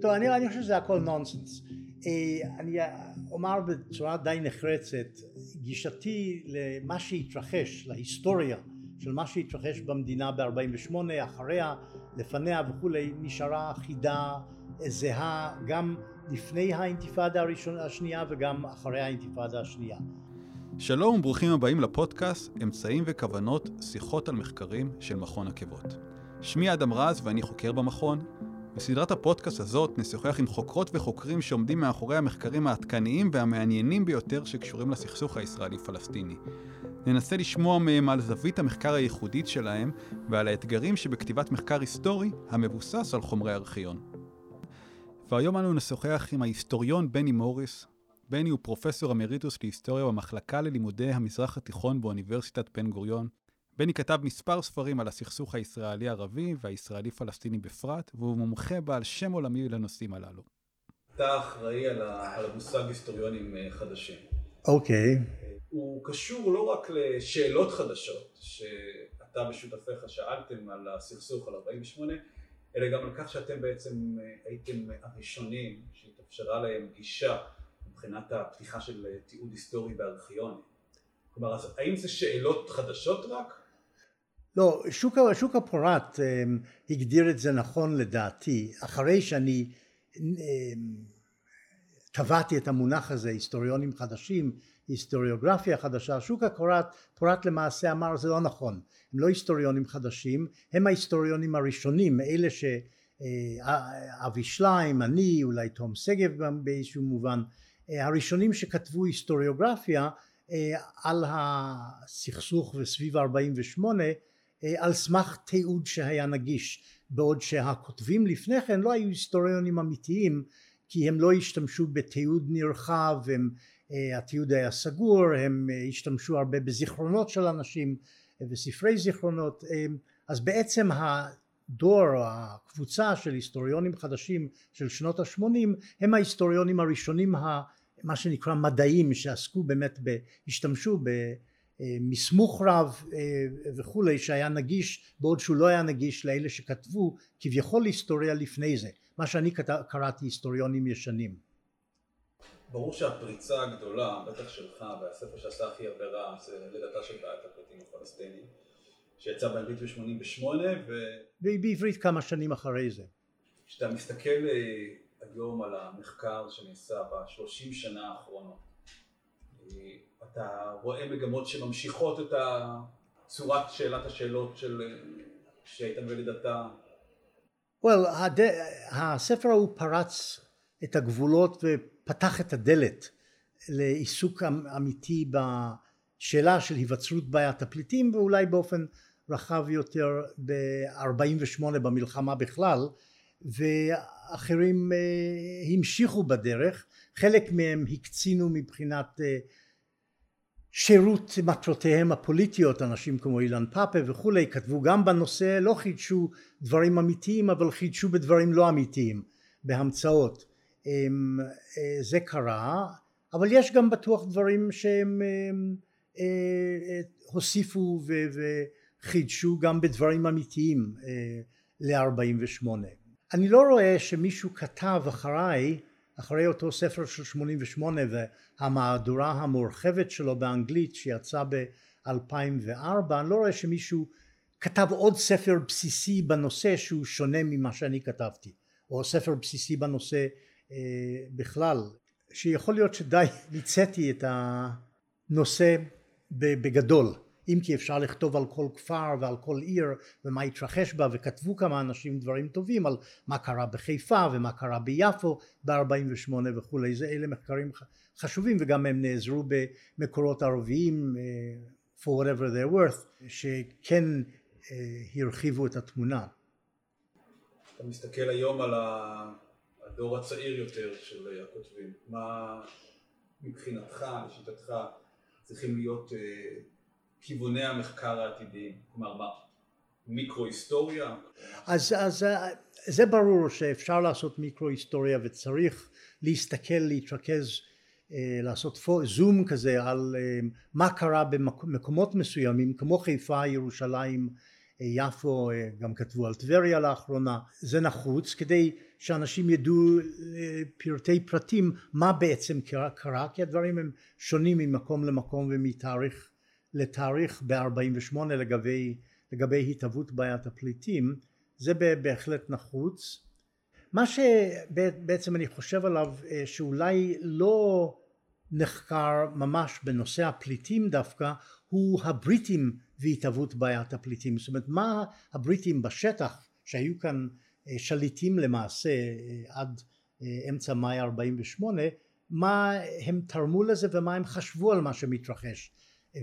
טוב, אני, אני חושב שזה הכל נונסנס. אני אומר בצורה די נחרצת, גישתי למה שהתרחש, להיסטוריה של מה שהתרחש במדינה ב-48, אחריה, לפניה וכולי, נשארה חידה זהה גם לפני האינתיפאדה הראשונה, השנייה וגם אחרי האינתיפאדה השנייה. שלום וברוכים הבאים לפודקאסט אמצעים וכוונות שיחות על מחקרים של מכון עקבות. שמי אדם רז ואני חוקר במכון. בסדרת הפודקאסט הזאת נשוחח עם חוקרות וחוקרים שעומדים מאחורי המחקרים העדכניים והמעניינים ביותר שקשורים לסכסוך הישראלי-פלסטיני. ננסה לשמוע מהם על זווית המחקר הייחודית שלהם ועל האתגרים שבכתיבת מחקר היסטורי המבוסס על חומרי ארכיון. והיום אנו נשוחח עם ההיסטוריון בני מוריס. בני הוא פרופסור אמריטוס להיסטוריה במחלקה ללימודי המזרח התיכון באוניברסיטת בן גוריון. בני כתב מספר ספרים על הסכסוך הישראלי-ערבי והישראלי-פלסטיני בפרט, והוא מומחה בעל שם עולמי לנושאים הללו. אתה אחראי על המושג היסטוריונים אה, חדשים. אוקיי. הוא קשור לא רק לשאלות חדשות שאתה ושותפיך שאלתם על הסכסוך על 48, אלא גם על כך שאתם בעצם אה, הייתם הראשונים שהתאפשרה להם גישה מבחינת הפתיחה של אה, תיעוד היסטורי בארכיונים. כלומר, אז האם זה שאלות חדשות רק? לא, שוק, שוק הפורט um, הגדיר את זה נכון לדעתי, אחרי שאני um, טבעתי את המונח הזה, היסטוריונים חדשים, היסטוריוגרפיה חדשה, שוק הפורט פורט למעשה אמר זה לא נכון, הם לא היסטוריונים חדשים, הם ההיסטוריונים הראשונים, אלה שאבי שליים, אני, אולי תום שגב באיזשהו מובן, הראשונים שכתבו היסטוריוגרפיה על הסכסוך וסביב 48 על סמך תיעוד שהיה נגיש. בעוד שהכותבים לפני כן לא היו היסטוריונים אמיתיים כי הם לא השתמשו בתיעוד נרחב הם, התיעוד היה סגור הם השתמשו הרבה בזיכרונות של אנשים וספרי זיכרונות. אז בעצם הדור הקבוצה של היסטוריונים חדשים של שנות השמונים הם ההיסטוריונים הראשונים מה שנקרא מדעים שעסקו באמת השתמשו במסמוך רב אה, וכולי שהיה נגיש בעוד שהוא לא היה נגיש לאלה שכתבו כביכול היסטוריה לפני זה מה שאני קראתי היסטוריונים ישנים ברור שהפריצה הגדולה בטח שלך והספר שעשה הכי הרבה רע זה לידתה של בעיית הפליטים הפלסטינים שיצא באנגלית ב-88 ו... בעברית כמה שנים אחרי זה כשאתה מסתכל אה, היום על המחקר שנעשה בשלושים שנה האחרונות. אתה רואה מגמות שממשיכות את צורת שאלת השאלות של שהייתה בלידתה? Well, הד... הספר ההוא פרץ את הגבולות ופתח את הדלת לעיסוק אמ- אמיתי בשאלה של היווצרות בעיית הפליטים ואולי באופן רחב יותר ב-48 במלחמה בכלל ואחרים אה, המשיכו בדרך, חלק מהם הקצינו מבחינת אה, שירות מטרותיהם הפוליטיות, אנשים כמו אילן פאפה וכולי, כתבו גם בנושא, לא חידשו דברים אמיתיים אבל חידשו בדברים לא אמיתיים, בהמצאות. אה, זה קרה, אבל יש גם בטוח דברים שהם הוסיפו וחידשו גם בדברים אמיתיים ל-48. אני לא רואה שמישהו כתב אחריי, אחרי אותו ספר של 88 והמהדורה המורחבת שלו באנגלית שיצא ב-2004, אני לא רואה שמישהו כתב עוד ספר בסיסי בנושא שהוא שונה ממה שאני כתבתי, או ספר בסיסי בנושא אה, בכלל, שיכול להיות שדי ניצאתי את הנושא בגדול. אם כי אפשר לכתוב על כל כפר ועל כל עיר ומה התרחש בה וכתבו כמה אנשים דברים טובים על מה קרה בחיפה ומה קרה ביפו ב-48 וכולי זה אלה מחקרים חשובים וגם הם נעזרו במקורות ערביים uh, for whatever they're worth שכן uh, הרחיבו את התמונה. אתה מסתכל היום על הדור הצעיר יותר של הכותבים מה מבחינתך לשיטתך צריכים להיות uh, כיווני המחקר העתידיים? כלומר, מה? מיקרו-היסטוריה? אז, אז אה, זה ברור שאפשר לעשות מיקרו-היסטוריה וצריך להסתכל, להתרכז, אה, לעשות זום כזה על אה, מה קרה במקומות מסוימים כמו חיפה, ירושלים, יפו גם כתבו על טבריה לאחרונה זה נחוץ כדי שאנשים ידעו פרטי פרטים מה בעצם קרה כי הדברים הם שונים ממקום למקום ומתאריך לתאריך ב-48 לגבי, לגבי התהוות בעיית הפליטים זה בהחלט נחוץ. מה שבעצם אני חושב עליו שאולי לא נחקר ממש בנושא הפליטים דווקא הוא הבריטים והתהוות בעיית הפליטים. זאת אומרת מה הבריטים בשטח שהיו כאן שליטים למעשה עד אמצע מאי 48 מה הם תרמו לזה ומה הם חשבו על מה שמתרחש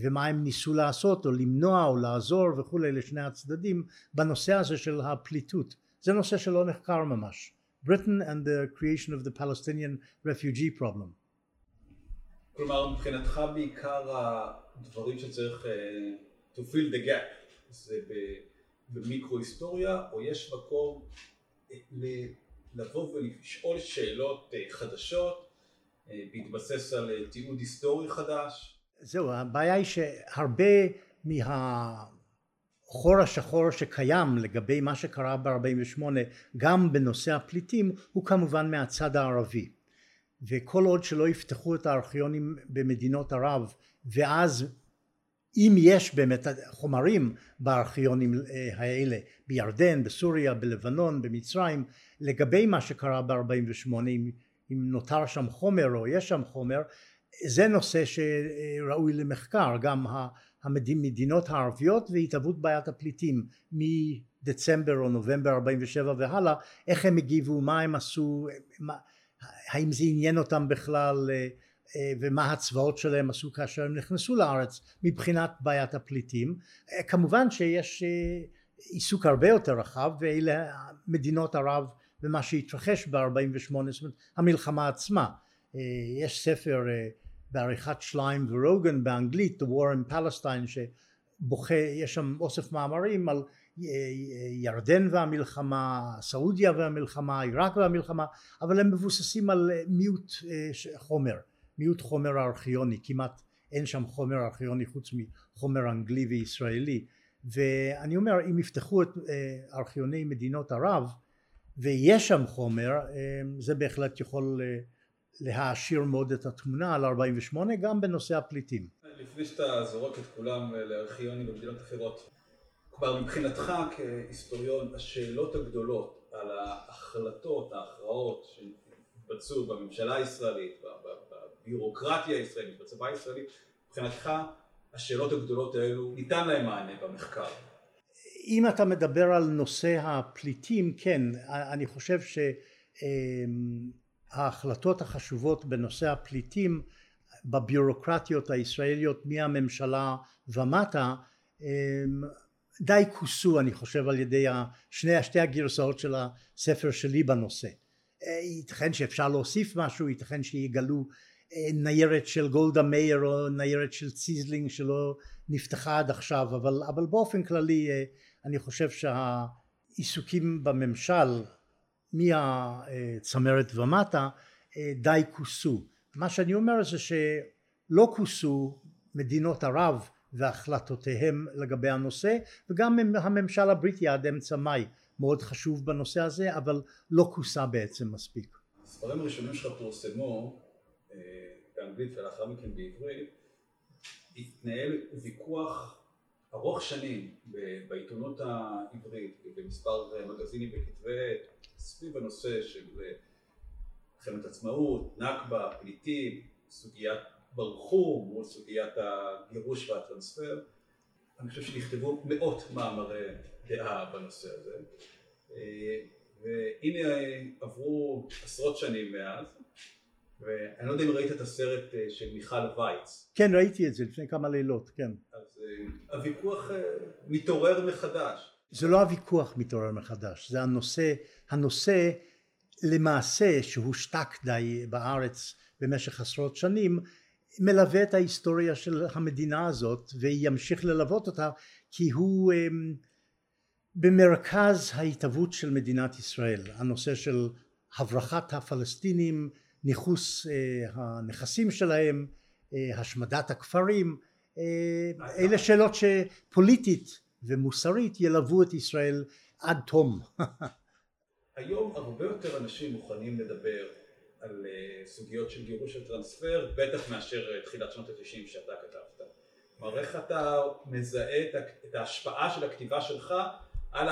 ומה הם ניסו לעשות או למנוע או לעזור וכולי לשני הצדדים בנושא הזה של הפליטות. זה נושא שלא נחקר ממש. Britain and the creation of the Palestinian refugee problem. כלומר מבחינתך בעיקר הדברים שצריך to fill the gap זה במיקרו היסטוריה או יש מקום לבוא ולשאול שאלות חדשות בהתבסס על תיעוד היסטורי חדש זהו הבעיה היא שהרבה מהחור השחור שקיים לגבי מה שקרה ב-48 גם בנושא הפליטים הוא כמובן מהצד הערבי. וכל עוד שלא יפתחו את הארכיונים במדינות ערב ואז אם יש באמת חומרים בארכיונים האלה בירדן, בסוריה, בלבנון, במצרים לגבי מה שקרה ב-48 אם, אם נותר שם חומר או יש שם חומר זה נושא שראוי למחקר גם המדינות הערביות והתהוות בעיית הפליטים מדצמבר או נובמבר 47 והלאה איך הם הגיבו מה הם עשו מה, האם זה עניין אותם בכלל ומה הצבאות שלהם עשו כאשר הם נכנסו לארץ מבחינת בעיית הפליטים. כמובן שיש עיסוק הרבה יותר רחב ואלה מדינות ערב ומה שהתרחש ב-48 זאת אומרת המלחמה עצמה. יש ספר בעריכת שליים ורוגן באנגלית The War in Palestine שבוכה יש שם אוסף מאמרים על ירדן והמלחמה, סעודיה והמלחמה, עיראק והמלחמה, אבל הם מבוססים על מיעוט חומר, מיעוט חומר ארכיוני, כמעט אין שם חומר ארכיוני חוץ מחומר אנגלי וישראלי, ואני אומר אם יפתחו את ארכיוני מדינות ערב ויש שם חומר זה בהחלט יכול להעשיר מאוד את התמונה על 48 גם בנושא הפליטים. לפני שאתה זורק את כולם לארכיונים במדינות אחרות כלומר מבחינתך כהיסטוריון השאלות הגדולות על ההחלטות, ההכרעות שהתבצעו בממשלה הישראלית, בביורוקרטיה הישראלית, בצבא הישראלי, מבחינתך השאלות הגדולות האלו ניתן להם מענה במחקר. אם אתה מדבר על נושא הפליטים כן אני חושב שההחלטות החשובות בנושא הפליטים בביורוקרטיות הישראליות מהממשלה ומטה די כוסו אני חושב על ידי שני, שתי הגרסאות של הספר שלי בנושא. ייתכן שאפשר להוסיף משהו ייתכן שיגלו ניירת של גולדה מאיר או ניירת של ציזלינג שלא נפתחה עד עכשיו אבל, אבל באופן כללי אני חושב שהעיסוקים בממשל מהצמרת ומטה די כוסו מה שאני אומר זה שלא כוסו מדינות ערב והחלטותיהם לגבי הנושא וגם הממשל הבריטי עד אמצע מאי מאוד חשוב בנושא הזה אבל לא כוסה בעצם מספיק. הספרים הראשונים שלך פורסמו באנגלית ולאחר מכן בעברית התנהל ויכוח ארוך שנים בעיתונות העברית במספר מגזינים וכתבי סביב הנושא של מלחמת עצמאות, נכבה, פליטים, סוגיית ברחו מול סוגיית הגירוש והטרנספר אני חושב שנכתבו מאות מאמרי דעה בנושא הזה. והנה עברו עשרות שנים מאז ואני לא יודע אם ראית את הסרט של מיכל וייץ. כן ראיתי את זה לפני כמה לילות כן. אז הוויכוח מתעורר מחדש. זה לא הוויכוח מתעורר מחדש זה הנושא הנושא למעשה שהושתק די בארץ במשך עשרות שנים מלווה את ההיסטוריה של המדינה הזאת וימשיך ללוות אותה כי הוא במרכז ההתהוות של מדינת ישראל הנושא של הברחת הפלסטינים ניכוס הנכסים שלהם השמדת הכפרים אלה שאלות שפוליטית ומוסרית ילוו את ישראל עד תום. היום הרבה יותר אנשים מוכנים לדבר על סוגיות של גירוש וטרנספר, בטח מאשר תחילת שנות ה-90 שאתה כתבת. כלומר איך אתה מזהה את, את ההשפעה של הכתיבה שלך על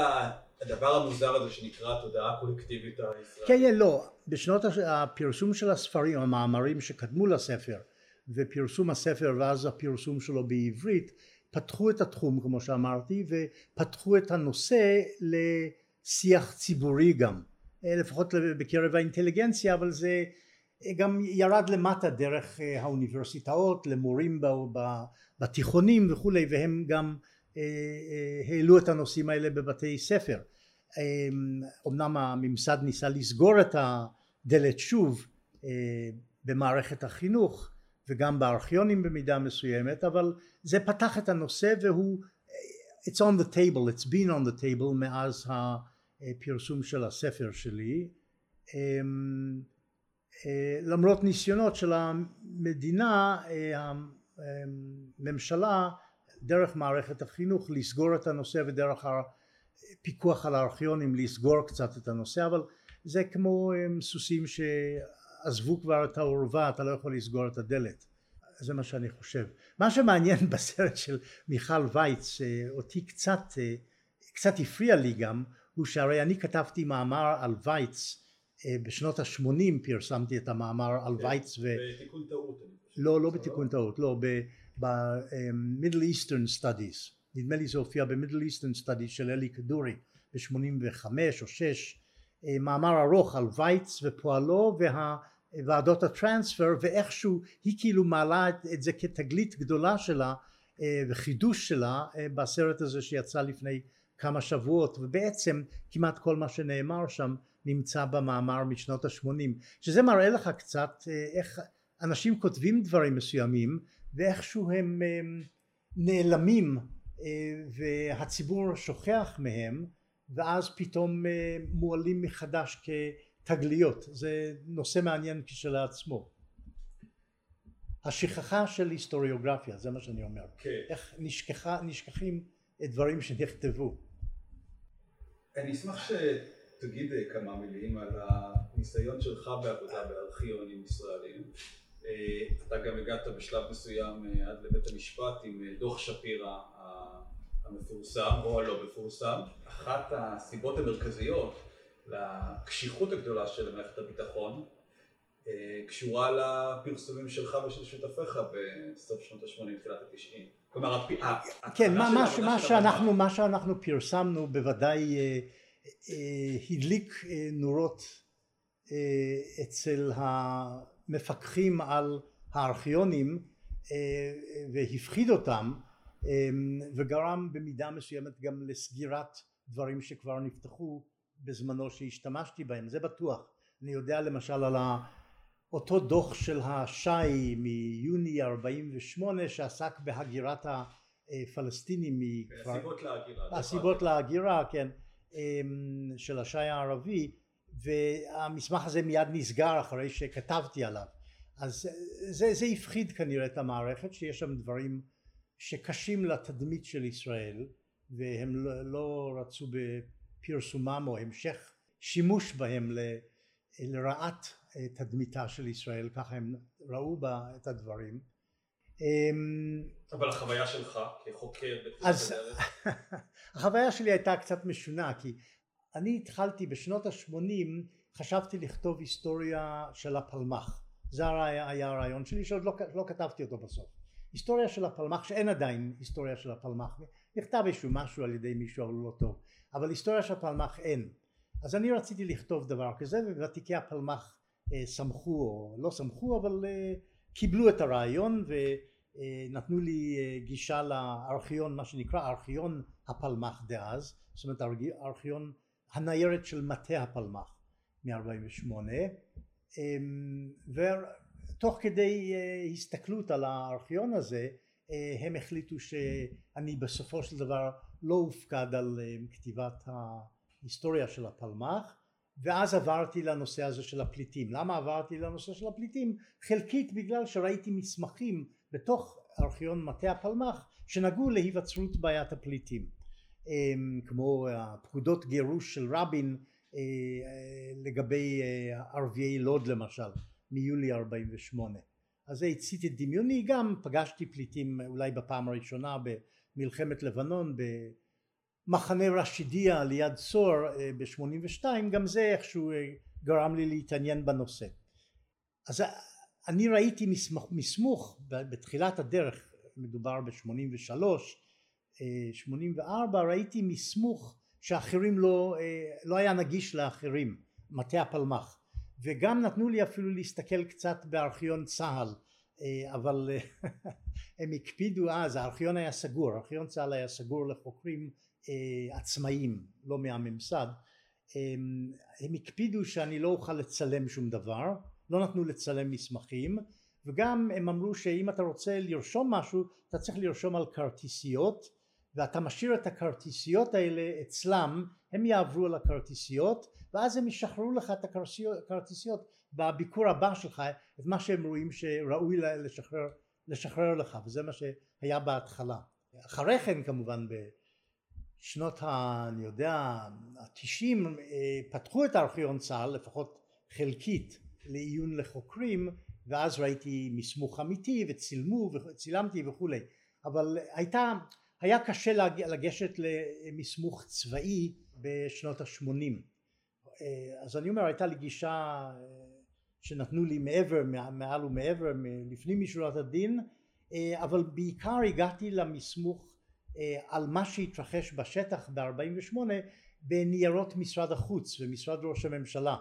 הדבר המוזר הזה שנקרא תודעה קולקטיבית הישראלית. כן, כן, לא. בשנות הפרסום של הספרים, המאמרים שקדמו לספר, ופרסום הספר ואז הפרסום שלו בעברית, פתחו את התחום כמו שאמרתי, ופתחו את הנושא לשיח ציבורי גם. לפחות בקרב האינטליגנציה, אבל זה גם ירד למטה דרך האוניברסיטאות, למורים בתיכונים וכולי, והם גם אה, אה, העלו את הנושאים האלה בבתי ספר. אמנם הממסד ניסה לסגור את הדלת שוב אה, במערכת החינוך וגם בארכיונים במידה מסוימת אבל זה פתח את הנושא והוא it's on the table it's been on the table מאז הפרסום של הספר שלי למרות ניסיונות של המדינה הממשלה דרך מערכת החינוך לסגור את הנושא ודרך הפיקוח על הארכיונים לסגור קצת את הנושא אבל זה כמו סוסים שעזבו כבר את העורבה אתה לא יכול לסגור את הדלת. זה מה שאני חושב. מה שמעניין בסרט של מיכל וייץ אותי קצת קצת הפריע לי גם הוא שהרי אני כתבתי מאמר על וייץ בשנות ה-80 פרסמתי את המאמר על וייץ ו... בתיקון טעות לא לא בתיקון טעות לא ב-Middle Eastern Studies. נדמה לי זה הופיע ב-Middle Eastern Studies של אלי כדורי ב-85 או 6 מאמר ארוך על וייץ ופועלו והוועדות הטרנספר ואיכשהו היא כאילו מעלה את, את זה כתגלית גדולה שלה וחידוש שלה בסרט הזה שיצא לפני כמה שבועות. ובעצם כמעט כל מה שנאמר שם נמצא במאמר משנות ה-80 שזה מראה לך קצת איך אנשים כותבים דברים מסוימים ואיכשהו הם נעלמים והציבור שוכח מהם ואז פתאום מועלים מחדש כתגליות. זה נושא מעניין כשלעצמו. השכחה של היסטוריוגרפיה זה מה שאני אומר. כן. איך נשכחה, נשכחים דברים שנכתבו. אני אשמח שתגיד כמה מילים על הניסיון שלך בעבודה בארכיונים ישראלים. אה, אתה גם הגעת בשלב מסוים אה, עד לבית המשפט עם אה, דוח שפירא המפורסם או הלא מפורסם. אחת הסיבות המרכזיות לקשיחות הגדולה של מערכת הביטחון קשורה לפרסומים שלך ושל שותפיך בסוף שנות ה-80, תחילת ה-90. כלומר, כן, מה, מה, מה, שאנחנו, מה שאנחנו פרסמנו בוודאי אה, אה, הדליק אה, נורות אה, אצל ה... מפקחים על הארכיונים אה, והפחיד אותם אה, וגרם במידה מסוימת גם לסגירת דברים שכבר נפתחו בזמנו שהשתמשתי בהם. זה בטוח. אני יודע למשל על אותו דוח של השי מיוני 48 שעסק בהגירת הפלסטינים מכפר... הסיבות להגירה. הסיבות להגירה כן. אה, של השי הערבי והמסמך הזה מיד נסגר אחרי שכתבתי עליו. אז זה, זה הפחיד כנראה את המערכת שיש שם דברים שקשים לתדמית של ישראל והם לא, לא רצו בפרסומם או המשך שימוש בהם ל, לרעת תדמיתה של ישראל. ככה הם ראו בה את הדברים. אמ, אבל החוויה שלך כחוקר הדרך? החוויה שלי הייתה קצת משונה כי אני התחלתי בשנות ה-80 חשבתי לכתוב היסטוריה של הפלמ"ח. זה היה הרעיון שלי שעוד לא, לא כתבתי אותו בסוף. היסטוריה של הפלמ"ח שאין עדיין היסטוריה של הפלמ"ח. נכתב איזשהו משהו על ידי מישהו אבל לא טוב. אבל היסטוריה של הפלמ"ח אין. אז אני רציתי לכתוב דבר כזה וותיקי הפלמ"ח אה, שמחו או לא שמחו אבל אה, קיבלו את הרעיון ונתנו לי אה, גישה לארכיון מה שנקרא ארכיון הפלמ"ח דאז. זאת אומרת ארכיון הניירת של מטה הפלמ"ח מ-48 אמ, ותוך כדי אה, הסתכלות על הארכיון הזה אה, הם החליטו שאני בסופו של דבר לא הופקד על אה, כתיבת ההיסטוריה של הפלמ"ח ואז עברתי לנושא הזה של הפליטים. למה עברתי לנושא של הפליטים? חלקית בגלל שראיתי מסמכים בתוך ארכיון מטה הפלמ"ח שנגעו להיווצרות בעיית הפליטים כמו הפקודות גירוש של רבין לגבי ערביי לוד למשל מיולי 48 אז זה הצית את דמיוני גם פגשתי פליטים אולי בפעם הראשונה במלחמת לבנון במחנה רשידיה ליד צור ב-82 גם זה איכשהו גרם לי להתעניין בנושא. אז אני ראיתי מסמוך בתחילת הדרך מדובר ב-83 84 ראיתי מסמוך שאחרים לא, לא היה נגיש לאחרים מטה הפלמ"ח. וגם נתנו לי אפילו להסתכל קצת בארכיון צה"ל אבל הם הקפידו אז הארכיון היה סגור ארכיון צה"ל היה סגור לחוקרים עצמאיים לא מהממסד. הם הקפידו שאני לא אוכל לצלם שום דבר לא נתנו לצלם מסמכים וגם הם אמרו שאם אתה רוצה לרשום משהו אתה צריך לרשום על כרטיסיות ואתה משאיר את הכרטיסיות האלה אצלם הם יעברו על הכרטיסיות ואז הם ישחררו לך את הכרטיסיות בביקור הבא שלך את מה שהם רואים שראוי לשחרר, לשחרר לך וזה מה שהיה בהתחלה. אחרי כן כמובן בשנות ה... אני יודע התשעים פתחו את ארכיון צה"ל לפחות חלקית לעיון לחוקרים ואז ראיתי מסמוך אמיתי וצילמו וצילמתי וכולי. אבל הייתה היה קשה לגשת למסמוך צבאי בשנות השמונים. אז אני אומר הייתה לי גישה שנתנו לי מעבר מעל ומעבר לפנים משורת הדין אבל בעיקר הגעתי למסמוך על מה שהתרחש בשטח ב-48 בניירות משרד החוץ ומשרד ראש הממשלה.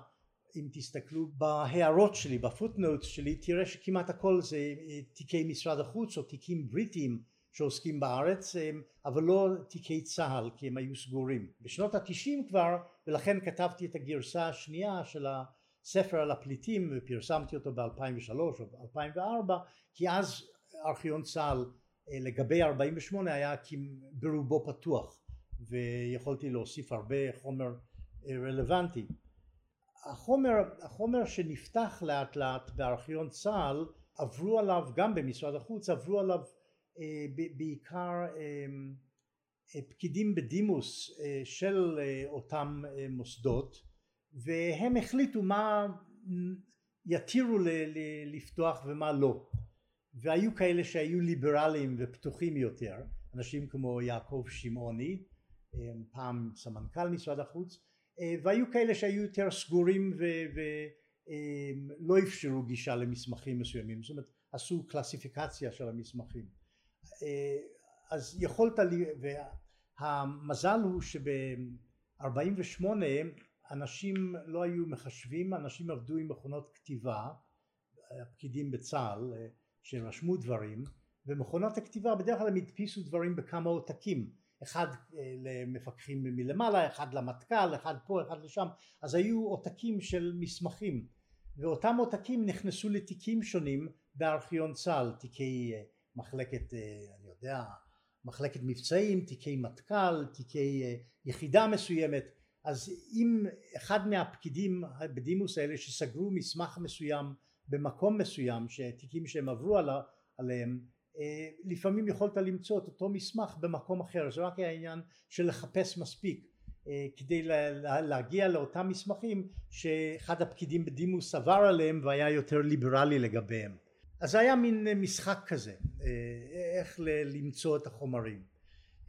אם תסתכלו בהערות שלי בפוטנוטס שלי תראה שכמעט הכל זה תיקי משרד החוץ או תיקים בריטיים שעוסקים בארץ אבל לא תיקי צה"ל כי הם היו סגורים. בשנות התשעים כבר ולכן כתבתי את הגרסה השנייה של הספר על הפליטים ופרסמתי אותו ב-2003 או ב-2004 כי אז ארכיון צה"ל לגבי 48 היה ברובו פתוח ויכולתי להוסיף הרבה חומר רלוונטי. החומר, החומר שנפתח לאט לאט בארכיון צה"ל עברו עליו גם במשרד החוץ עברו עליו בעיקר פקידים בדימוס של אותם מוסדות והם החליטו מה יתירו לפתוח ומה לא. והיו כאלה שהיו ליברליים ופתוחים יותר אנשים כמו יעקב שמעוני פעם סמנכ"ל משרד החוץ והיו כאלה שהיו יותר סגורים ולא אפשרו גישה למסמכים מסוימים. זאת אומרת עשו קלסיפיקציה של המסמכים אז יכולת והמזל הוא שב-48 אנשים לא היו מחשבים אנשים עבדו עם מכונות כתיבה הפקידים בצה"ל שרשמו דברים ומכונות הכתיבה בדרך כלל הם הדפיסו דברים בכמה עותקים. אחד למפקחים מלמעלה אחד למטכ"ל אחד פה אחד לשם. אז היו עותקים של מסמכים. ואותם עותקים נכנסו לתיקים שונים בארכיון צה"ל תיקי מחלקת אני יודע מחלקת מבצעים תיקי מטכ"ל תיקי יחידה מסוימת. אז אם אחד מהפקידים בדימוס האלה שסגרו מסמך מסוים במקום מסוים שתיקים שהם עברו עליהם לפעמים יכולת למצוא את אותו מסמך במקום אחר. זה רק היה עניין של לחפש מספיק כדי להגיע לאותם מסמכים שאחד הפקידים בדימוס עבר עליהם והיה יותר ליברלי לגביהם אז זה היה מין משחק כזה איך למצוא את החומרים.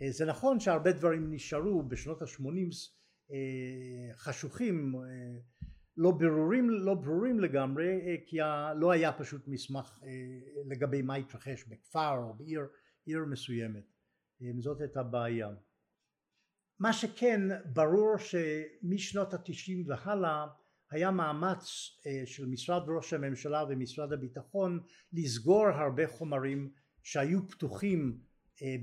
זה נכון שהרבה דברים נשארו בשנות השמונים חשוכים לא ברורים, לא ברורים לגמרי כי לא היה פשוט מסמך לגבי מה התרחש בכפר או בעיר עיר מסוימת. זאת הייתה בעיה מה שכן ברור שמשנות התשעים והלאה היה מאמץ של משרד ראש הממשלה ומשרד הביטחון לסגור הרבה חומרים שהיו פתוחים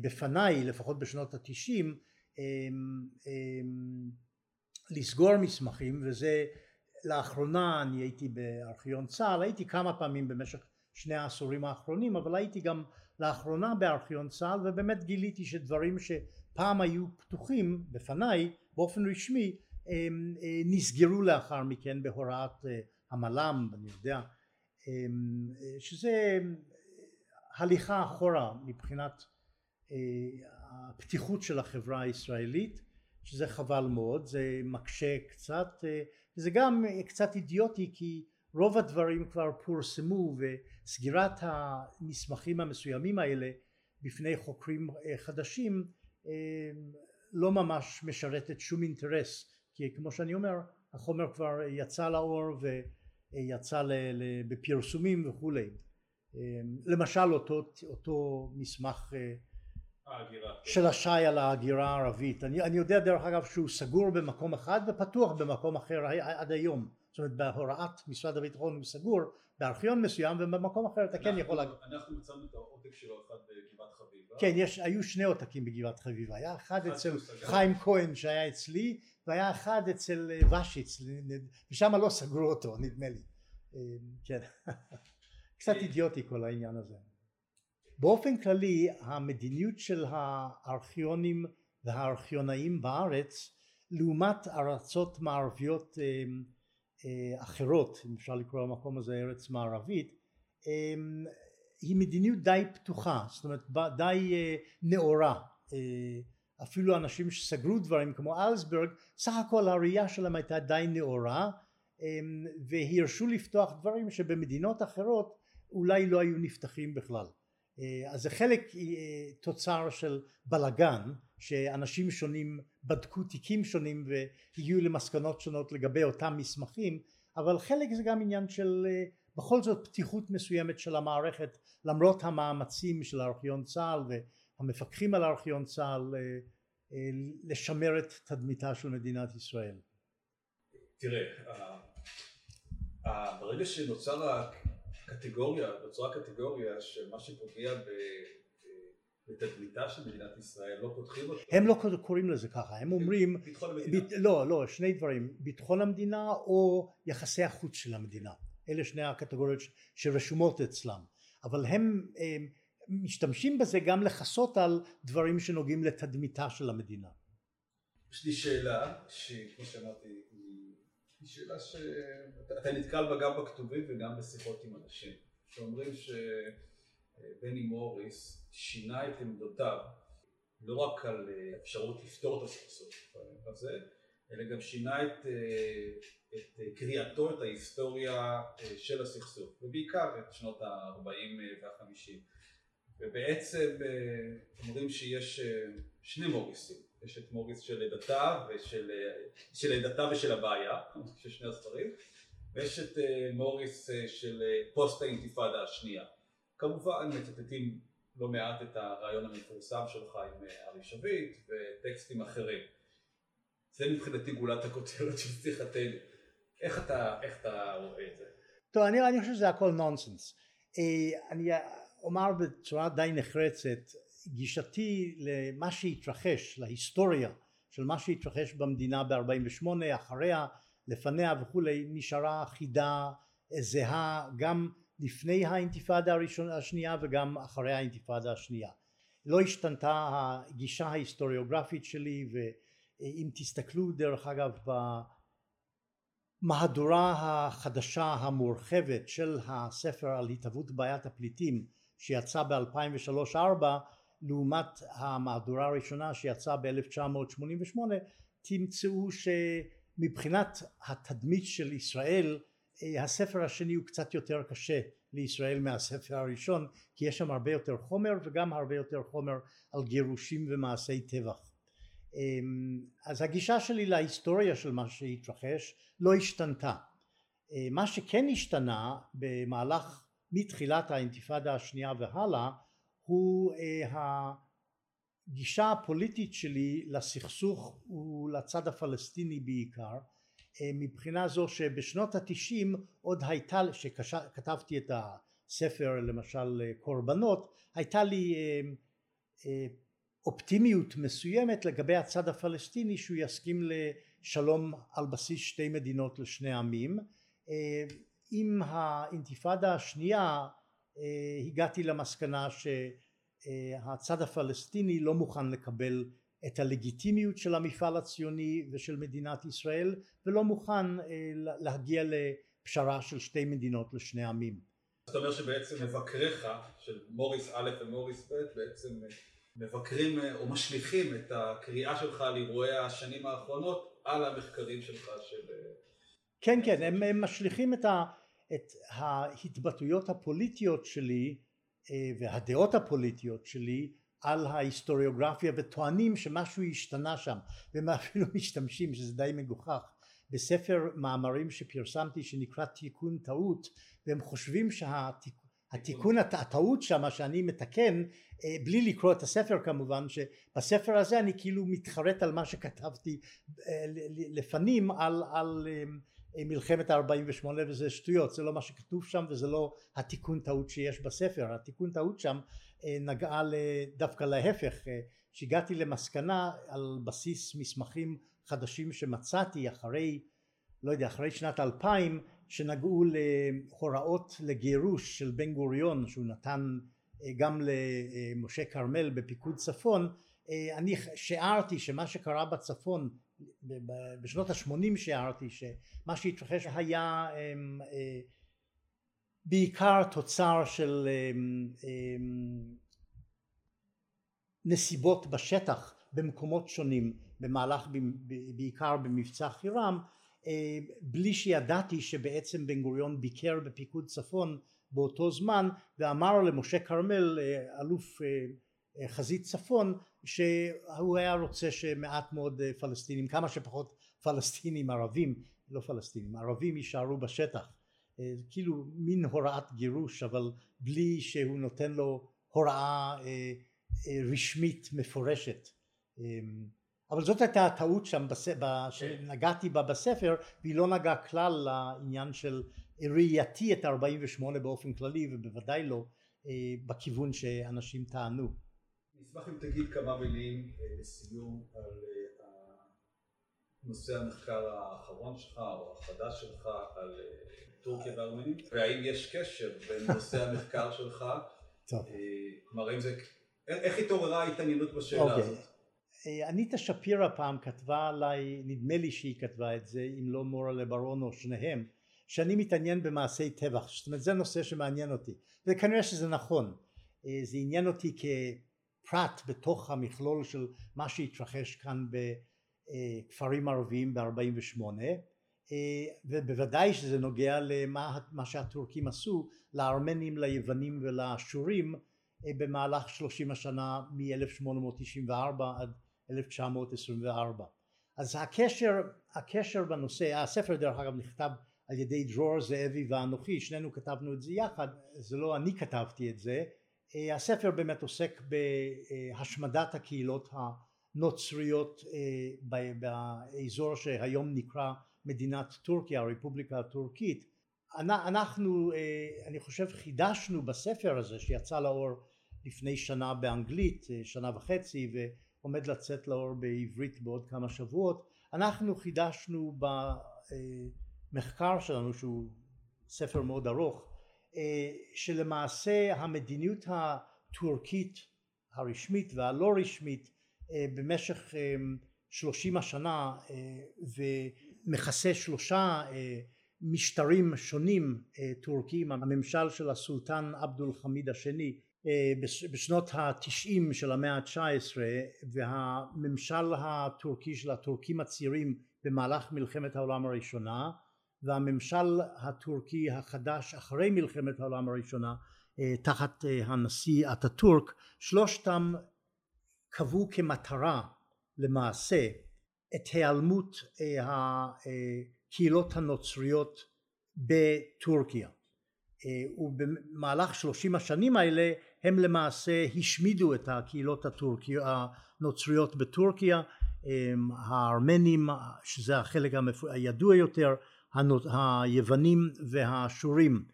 בפניי לפחות בשנות התשעים לסגור מסמכים וזה לאחרונה אני הייתי בארכיון צה"ל הייתי כמה פעמים במשך שני העשורים האחרונים אבל הייתי גם לאחרונה בארכיון צה"ל ובאמת גיליתי שדברים שפעם היו פתוחים בפניי באופן רשמי נסגרו לאחר מכן בהוראת המל"ם אני יודע. שזה הליכה אחורה מבחינת הפתיחות של החברה הישראלית שזה חבל מאוד זה מקשה קצת וזה גם קצת אידיוטי כי רוב הדברים כבר פורסמו וסגירת המסמכים המסוימים האלה בפני חוקרים חדשים לא ממש משרתת שום אינטרס כי כמו שאני אומר החומר כבר יצא לאור ויצא בפרסומים וכולי למשל אותו, אותו מסמך ההגירה. של השי על ההגירה הערבית אני, אני יודע דרך אגב שהוא סגור במקום אחד ופתוח במקום אחר עד היום זאת אומרת בהוראת משרד הביטחון הוא סגור בארכיון מסוים ובמקום אחר אתה כן יכול להגיד. אנחנו מצאנו את העותק שלו אחד בגבעת חביבה. כן יש, היו שני עותקים בגבעת חביבה היה אחד אצל חיים כהן שהיה אצלי והיה אחד אצל וושיץ ושם לא סגרו אותו נדמה לי. כן. קצת אידיוטי כל העניין הזה. באופן כללי המדיניות של הארכיונים והארכיונאים בארץ לעומת ארצות מערביות אחרות אם אפשר לקרוא למקום הזה ארץ מערבית היא מדיניות די פתוחה זאת אומרת די נאורה אפילו אנשים שסגרו דברים כמו אלסברג סך הכל הראייה שלהם הייתה די נאורה והרשו לפתוח דברים שבמדינות אחרות אולי לא היו נפתחים בכלל. אז זה חלק תוצר של בלגן שאנשים שונים בדקו תיקים שונים והגיעו למסקנות שונות לגבי אותם מסמכים אבל חלק זה גם עניין של בכל זאת פתיחות מסוימת של המערכת למרות המאמצים של ארכיון צה"ל והמפקחים על ארכיון צה"ל לשמר את תדמיתה של מדינת ישראל. תראה ברגע שנוצר הקטגוריה נוצרה קטגוריה של מה שפוגע בתדמיתה של מדינת ישראל לא פותחים אותה. הם לא קוראים לזה ככה הם אומרים ביטחון המדינה. לא לא שני דברים ביטחון המדינה או יחסי החוץ של המדינה אלה שני הקטגוריות שרשומות אצלם אבל הם משתמשים בזה גם לכסות על דברים שנוגעים לתדמיתה של המדינה. יש לי שאלה שכמו שאמרתי היא שאלה שאתה נתקל בה גם בכתובים וגם בשיחות עם אנשים שאומרים שבני מוריס שינה את עמדותיו לא רק על אפשרות לפתור את הסכסוך הזה אלא גם שינה את, את קריאתו את ההיסטוריה של הסכסוך ובעיקר את שנות ה-40 וה-50 ובעצם אומרים שיש שני מוריסים. יש את מוריס של לידתה ושל של לידתה ושל הבעיה של שני הספרים ויש את מוריס של פוסט האינתיפאדה השנייה. כמובן מצטטים לא מעט את הרעיון המפורסם שלך עם ארי שביט וטקסטים אחרים. זה מבחינתי גולת הכותרת של שיחתנו. איך אתה, איך אתה רואה את זה? טוב אני, אני חושב שזה הכל נונסנס אני אומר בצורה די נחרצת גישתי למה שהתרחש להיסטוריה של מה שהתרחש במדינה ב-48 אחריה לפניה וכולי נשארה חידה זהה גם לפני האינתיפאדה הראשונה השנייה וגם אחרי האינתיפאדה השנייה. לא השתנתה הגישה ההיסטוריוגרפית שלי ואם תסתכלו דרך אגב במהדורה החדשה המורחבת של הספר על התהוות בעיית הפליטים שיצא ב-2003-2004 לעומת המהדורה הראשונה שיצאה ב-1988 תמצאו שמבחינת התדמית של ישראל הספר השני הוא קצת יותר קשה לישראל מהספר הראשון כי יש שם הרבה יותר חומר וגם הרבה יותר חומר על גירושים ומעשי טבח. אז הגישה שלי להיסטוריה של מה שהתרחש לא השתנתה. מה שכן השתנה במהלך מתחילת האינתיפאדה השנייה והלאה הוא הגישה הפוליטית שלי לסכסוך ולצד הפלסטיני בעיקר מבחינה זו שבשנות התשעים עוד הייתה שכתבתי את הספר למשל קורבנות הייתה לי אופטימיות מסוימת לגבי הצד הפלסטיני שהוא יסכים לשלום על בסיס שתי מדינות לשני עמים עם האינתיפאדה השנייה הגעתי למסקנה שהצד הפלסטיני לא מוכן לקבל את הלגיטימיות של המפעל הציוני ושל מדינת ישראל ולא מוכן להגיע לפשרה של שתי מדינות לשני עמים. זאת אומרת שבעצם מבקריך של מוריס א' ומוריס ב' בעצם מבקרים או משליכים את הקריאה שלך על אירועי השנים האחרונות על המחקרים שלך של... כן, כן, הם, הם משליכים את, ה, את ההתבטאויות הפוליטיות שלי והדעות הפוליטיות שלי על ההיסטוריוגרפיה וטוענים שמשהו השתנה שם והם אפילו משתמשים שזה די מגוחך בספר מאמרים שפרסמתי שנקרא תיקון טעות והם חושבים שהתיקון הטעות שם שאני מתקן בלי לקרוא את הספר כמובן שבספר הזה אני כאילו מתחרט על מה שכתבתי לפנים על, על מלחמת ה-48 וזה שטויות זה לא מה שכתוב שם וזה לא התיקון טעות שיש בספר. התיקון טעות שם נגעה דווקא להפך שהגעתי למסקנה על בסיס מסמכים חדשים שמצאתי אחרי לא יודע אחרי שנת 2000 שנגעו להוראות לגירוש של בן גוריון שהוא נתן גם למשה כרמל בפיקוד צפון. אני שיערתי שמה שקרה בצפון בשנות ה-80 שיערתי שמה שהתרחש היה בעיקר תוצר של נסיבות בשטח במקומות שונים במהלך בעיקר במבצע חירם בלי שידעתי שבעצם בן גוריון ביקר בפיקוד צפון באותו זמן ואמר למשה כרמל אלוף חזית צפון שהוא היה רוצה שמעט מאוד פלסטינים כמה שפחות פלסטינים ערבים לא פלסטינים ערבים יישארו בשטח. כאילו מין הוראת גירוש אבל בלי שהוא נותן לו הוראה רשמית מפורשת. אבל זאת הייתה הטעות שם שנגעתי בה בספר והיא לא נגעה כלל לעניין של ראייתי את 48 באופן כללי ובוודאי לא בכיוון שאנשים טענו נשמח אם תגיד כמה מילים לסיום על נושא המחקר האחרון שלך או החדש שלך על טורקיה והארמנים והאם יש קשר בין נושא המחקר שלך כלומר האם זה איך התעוררה ההתעניינות בשאלה הזאת? אניטה שפירא פעם כתבה עליי נדמה לי שהיא כתבה את זה אם לא מורה לברון או שניהם שאני מתעניין במעשי טבח זאת אומרת זה נושא שמעניין אותי וכנראה שזה נכון. זה עניין אותי כפרט בתוך המכלול של מה שהתרחש כאן בכפרים ערביים ב-48 ובוודאי שזה נוגע למה שהטורקים עשו לארמנים ליוונים ולאשורים במהלך שלושים השנה מ-1894 עד 1924 אז הקשר, הקשר בנושא, הספר דרך אגב נכתב על ידי דרור זאבי ואנוכי, שנינו כתבנו את זה יחד, זה לא אני כתבתי את זה, הספר באמת עוסק בהשמדת הקהילות הנוצריות באזור שהיום נקרא מדינת טורקיה, הרפובליקה הטורקית, אנחנו אני חושב חידשנו בספר הזה שיצא לאור לפני שנה באנגלית, שנה וחצי עומד לצאת לאור בעברית בעוד כמה שבועות. אנחנו חידשנו במחקר שלנו שהוא ספר מאוד ארוך שלמעשה המדיניות הטורקית הרשמית והלא רשמית במשך שלושים השנה ומכסה שלושה משטרים שונים טורקיים הממשל של הסולטן עבדול חמיד השני בשנות התשעים של המאה התשע עשרה והממשל הטורקי של הטורקים הצעירים במהלך מלחמת העולם הראשונה והממשל הטורקי החדש אחרי מלחמת העולם הראשונה תחת הנשיא אטאטורק שלושתם קבעו כמטרה למעשה את היעלמות הקהילות הנוצריות בטורקיה. ובמהלך שלושים השנים האלה הם למעשה השמידו את הקהילות הנוצריות בטורקיה. הארמנים שזה החלק הידוע יותר היוונים והאשורים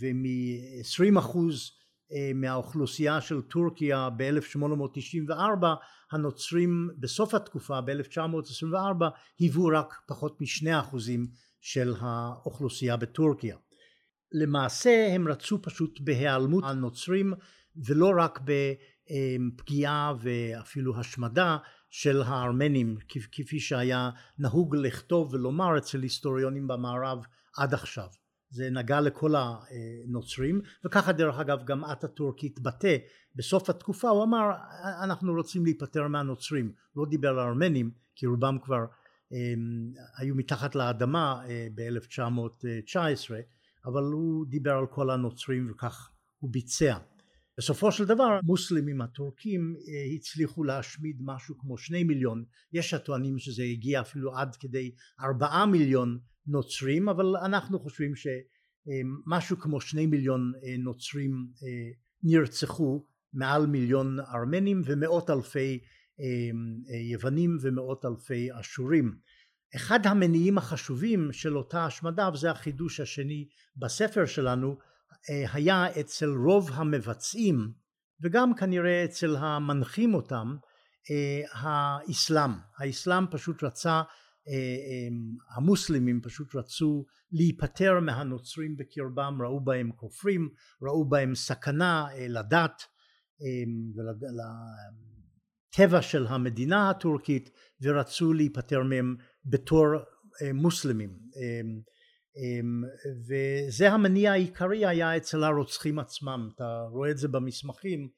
ומ-20 אחוז מהאוכלוסייה של טורקיה ב-1894 הנוצרים בסוף התקופה ב-1924 היוו רק פחות משני אחוזים של האוכלוסייה בטורקיה. למעשה הם רצו פשוט בהיעלמות הנוצרים ולא רק בפגיעה ואפילו השמדה של הארמנים כפי שהיה נהוג לכתוב ולומר אצל היסטוריונים במערב עד עכשיו. זה נגע לכל הנוצרים וככה דרך אגב גם אטאטורק התבטא. בסוף התקופה הוא אמר אנחנו רוצים להיפטר מהנוצרים. לא דיבר על הארמנים כי רובם כבר היו מתחת לאדמה ב-1919 אבל הוא דיבר על כל הנוצרים וכך הוא ביצע בסופו של דבר המוסלמים הטורקים אה, הצליחו להשמיד משהו כמו שני מיליון. יש הטוענים שזה הגיע אפילו עד כדי ארבעה מיליון נוצרים אבל אנחנו חושבים שמשהו כמו שני מיליון אה, נוצרים אה, נרצחו מעל מיליון ארמנים ומאות אלפי יוונים ומאות אלפי אשורים. אחד המניעים החשובים של אותה השמדה וזה החידוש השני בספר שלנו היה אצל רוב המבצעים וגם כנראה אצל המנחים אותם האסלאם. האסלאם פשוט רצה המוסלמים פשוט רצו להיפטר מהנוצרים בקרבם ראו בהם כופרים ראו בהם סכנה לדת ולטבע של המדינה הטורקית ורצו להיפטר מהם בתור מוסלמים. אמ, וזה המניע העיקרי היה אצל הרוצחים עצמם. אתה רואה את זה במסמכים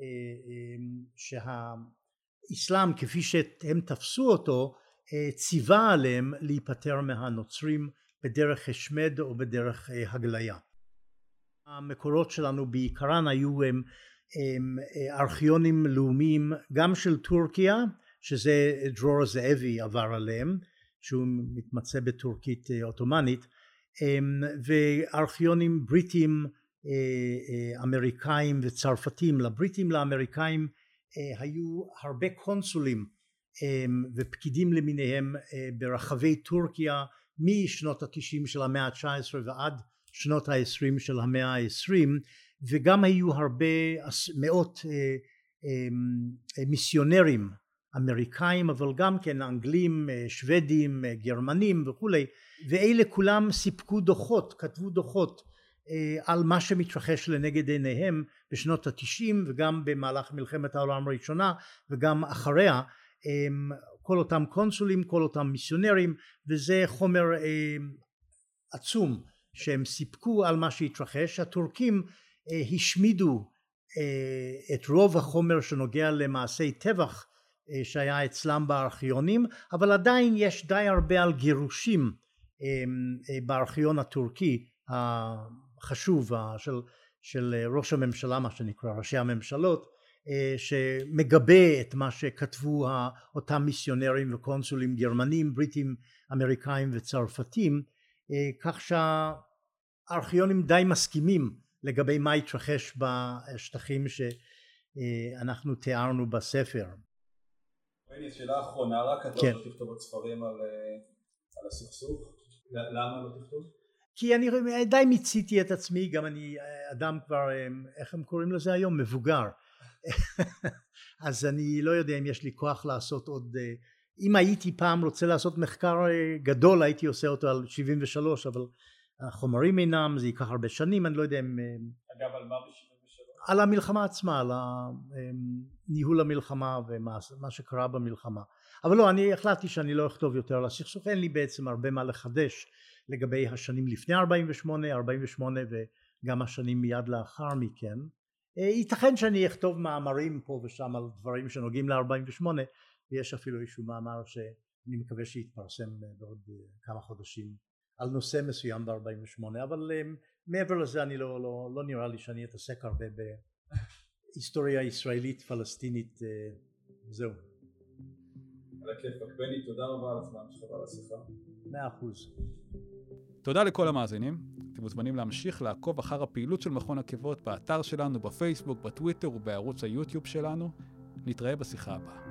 אה, אמ, שהאסלאם כפי שהם תפסו אותו אה, ציווה עליהם להיפטר מהנוצרים בדרך השמד או בדרך אה, הגליה. המקורות שלנו בעיקרן היו הם, הם ארכיונים לאומיים גם של טורקיה שזה דרור זאבי עבר עליהם שהוא מתמצא בטורקית עות'מאנית אמ, וארכיונים בריטים אה, אה, אמריקאים וצרפתים. לבריטים לאמריקאים אה, היו הרבה קונסולים אמ, ופקידים למיניהם ברחבי טורקיה משנות התשעים של המאה התשע עשרה ועד שנות העשרים של המאה העשרים. וגם היו הרבה מאות אמ, מיסיונרים אמריקאים אבל גם כן אנגלים שוודים גרמנים וכולי ואלה כולם סיפקו דוחות, כתבו דוחות אה, על מה שמתרחש לנגד עיניהם בשנות התשעים וגם במהלך מלחמת העולם הראשונה וגם אחריה כל אותם קונסולים, כל אותם מיסיונרים וזה חומר אה, עצום שהם סיפקו על מה שהתרחש. הטורקים אה, השמידו את רוב החומר שנוגע למעשי טבח שהיה אצלם בארכיונים אבל עדיין יש די הרבה על גירושים אמ, אה, בארכיון הטורקי החשוב של, של ראש הממשלה מה שנקרא ראשי הממשלות אה, שמגבה את מה שכתבו אותם מיסיונרים וקונסולים גרמנים בריטים אמריקאים וצרפתים אה, כך שהארכיונים די מסכימים לגבי מה התרחש בשטחים שאנחנו תיארנו בספר. שאלה אחרונה רק אתה כן. הולך לכתוב עוד ספרים על, על הסכסוך למה לא תכתוב? כי אני די מיציתי את עצמי, גם אני אדם כבר, איך הם קוראים לזה היום? מבוגר. אז אני לא יודע אם יש לי כוח לעשות עוד, אם הייתי פעם רוצה לעשות מחקר גדול הייתי עושה אותו על 73 אבל החומרים אינם, זה ייקח הרבה שנים, אני לא יודע אם... אגב על מה ב-73? על המלחמה עצמה, על ניהול המלחמה ומה שקרה במלחמה. אבל לא אני החלטתי שאני לא אכתוב יותר על הסכסוך אין לי בעצם הרבה מה לחדש לגבי השנים לפני 48 48 וגם השנים מיד לאחר מכן אה, ייתכן שאני אכתוב מאמרים פה ושם על דברים שנוגעים ל-48 ויש אפילו איזשהו מאמר שאני מקווה שיתפרסם בעוד כמה חודשים על נושא מסוים ב-48 אבל אה, מעבר לזה אני לא, לא, לא נראה לי שאני אתעסק הרבה בהיסטוריה ישראלית פלסטינית זהו על הכיפאק. בני, תודה רבה על הזמן שלך ועל השיחה. מאה אחוז. תודה לכל המאזינים. אתם מוזמנים להמשיך לעקוב אחר הפעילות של מכון עקבות באתר שלנו, בפייסבוק, בטוויטר ובערוץ היוטיוב שלנו. נתראה בשיחה הבאה.